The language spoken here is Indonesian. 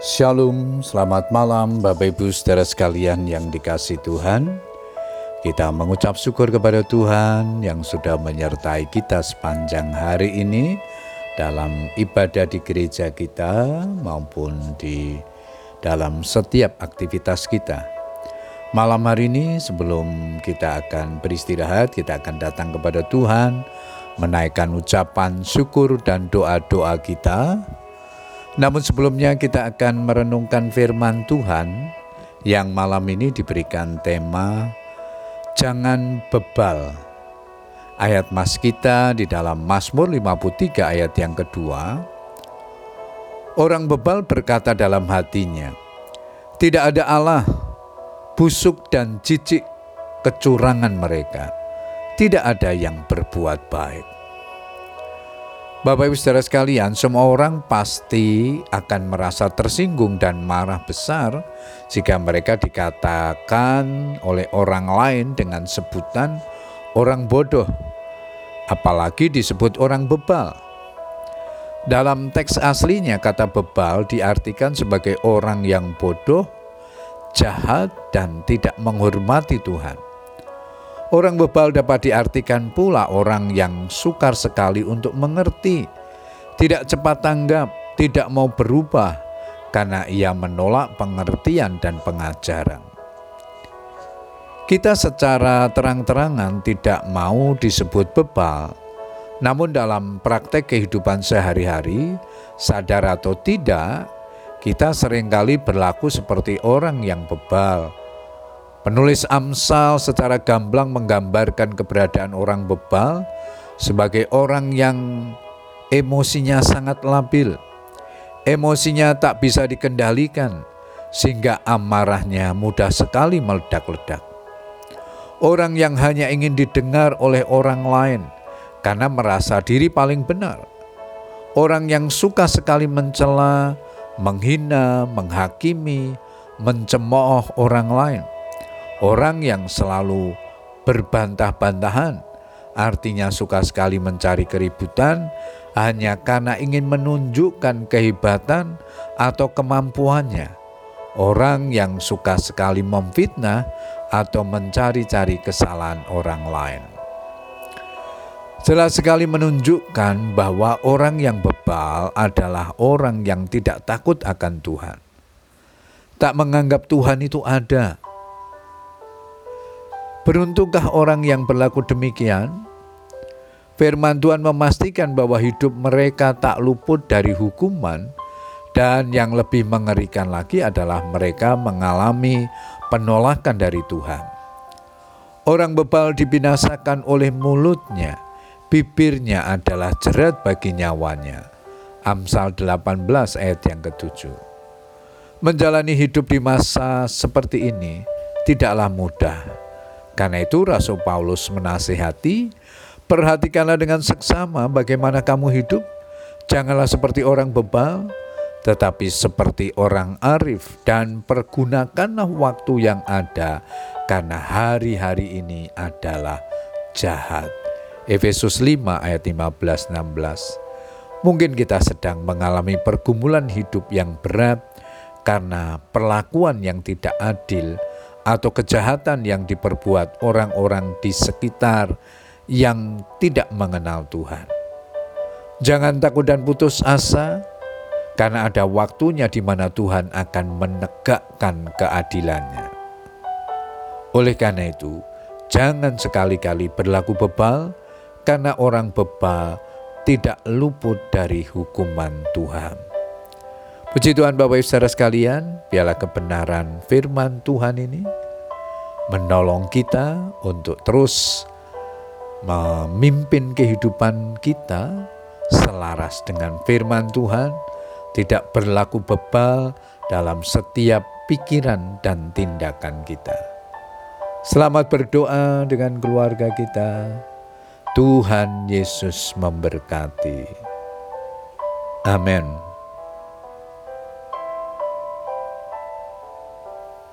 Shalom, selamat malam Bapak Ibu saudara sekalian yang dikasih Tuhan. Kita mengucap syukur kepada Tuhan yang sudah menyertai kita sepanjang hari ini dalam ibadah di gereja kita maupun di dalam setiap aktivitas kita. Malam hari ini sebelum kita akan beristirahat, kita akan datang kepada Tuhan, menaikkan ucapan syukur dan doa-doa kita namun sebelumnya kita akan merenungkan firman Tuhan yang malam ini diberikan tema Jangan bebal. Ayat mas kita di dalam Mazmur 53 ayat yang kedua. Orang bebal berkata dalam hatinya, Tidak ada Allah, busuk dan jijik kecurangan mereka. Tidak ada yang berbuat baik. Bapak Ibu Saudara sekalian, semua orang pasti akan merasa tersinggung dan marah besar jika mereka dikatakan oleh orang lain dengan sebutan orang bodoh, apalagi disebut orang bebal. Dalam teks aslinya kata bebal diartikan sebagai orang yang bodoh, jahat, dan tidak menghormati Tuhan. Orang bebal dapat diartikan pula orang yang sukar sekali untuk mengerti, tidak cepat tanggap, tidak mau berubah karena ia menolak pengertian dan pengajaran. Kita secara terang-terangan tidak mau disebut bebal, namun dalam praktek kehidupan sehari-hari, sadar atau tidak, kita sering kali berlaku seperti orang yang bebal Penulis Amsal secara gamblang menggambarkan keberadaan orang bebal sebagai orang yang emosinya sangat labil. Emosinya tak bisa dikendalikan sehingga amarahnya mudah sekali meledak-ledak. Orang yang hanya ingin didengar oleh orang lain karena merasa diri paling benar. Orang yang suka sekali mencela, menghina, menghakimi, mencemooh orang lain Orang yang selalu berbantah-bantahan, artinya suka sekali mencari keributan hanya karena ingin menunjukkan kehebatan atau kemampuannya. Orang yang suka sekali memfitnah atau mencari-cari kesalahan orang lain. Jelas sekali menunjukkan bahwa orang yang bebal adalah orang yang tidak takut akan Tuhan. Tak menganggap Tuhan itu ada, Beruntukah orang yang berlaku demikian? Firman Tuhan memastikan bahwa hidup mereka tak luput dari hukuman, dan yang lebih mengerikan lagi adalah mereka mengalami penolakan dari Tuhan. Orang bebal dibinasakan oleh mulutnya, bibirnya adalah jerat bagi nyawanya. Amsal 18 ayat yang ketujuh. Menjalani hidup di masa seperti ini tidaklah mudah karena itu Rasul Paulus menasihati, perhatikanlah dengan seksama bagaimana kamu hidup. Janganlah seperti orang bebal, tetapi seperti orang arif dan pergunakanlah waktu yang ada karena hari-hari ini adalah jahat. Efesus 5 ayat 15 16. Mungkin kita sedang mengalami pergumulan hidup yang berat karena perlakuan yang tidak adil atau kejahatan yang diperbuat orang-orang di sekitar yang tidak mengenal Tuhan. Jangan takut dan putus asa, karena ada waktunya di mana Tuhan akan menegakkan keadilannya. Oleh karena itu, jangan sekali-kali berlaku bebal, karena orang bebal tidak luput dari hukuman Tuhan. Puji Tuhan Bapak Ibu Saudara sekalian, biarlah kebenaran firman Tuhan ini menolong kita untuk terus memimpin kehidupan kita selaras dengan firman Tuhan, tidak berlaku bebal dalam setiap pikiran dan tindakan kita. Selamat berdoa dengan keluarga kita. Tuhan Yesus memberkati. Amin.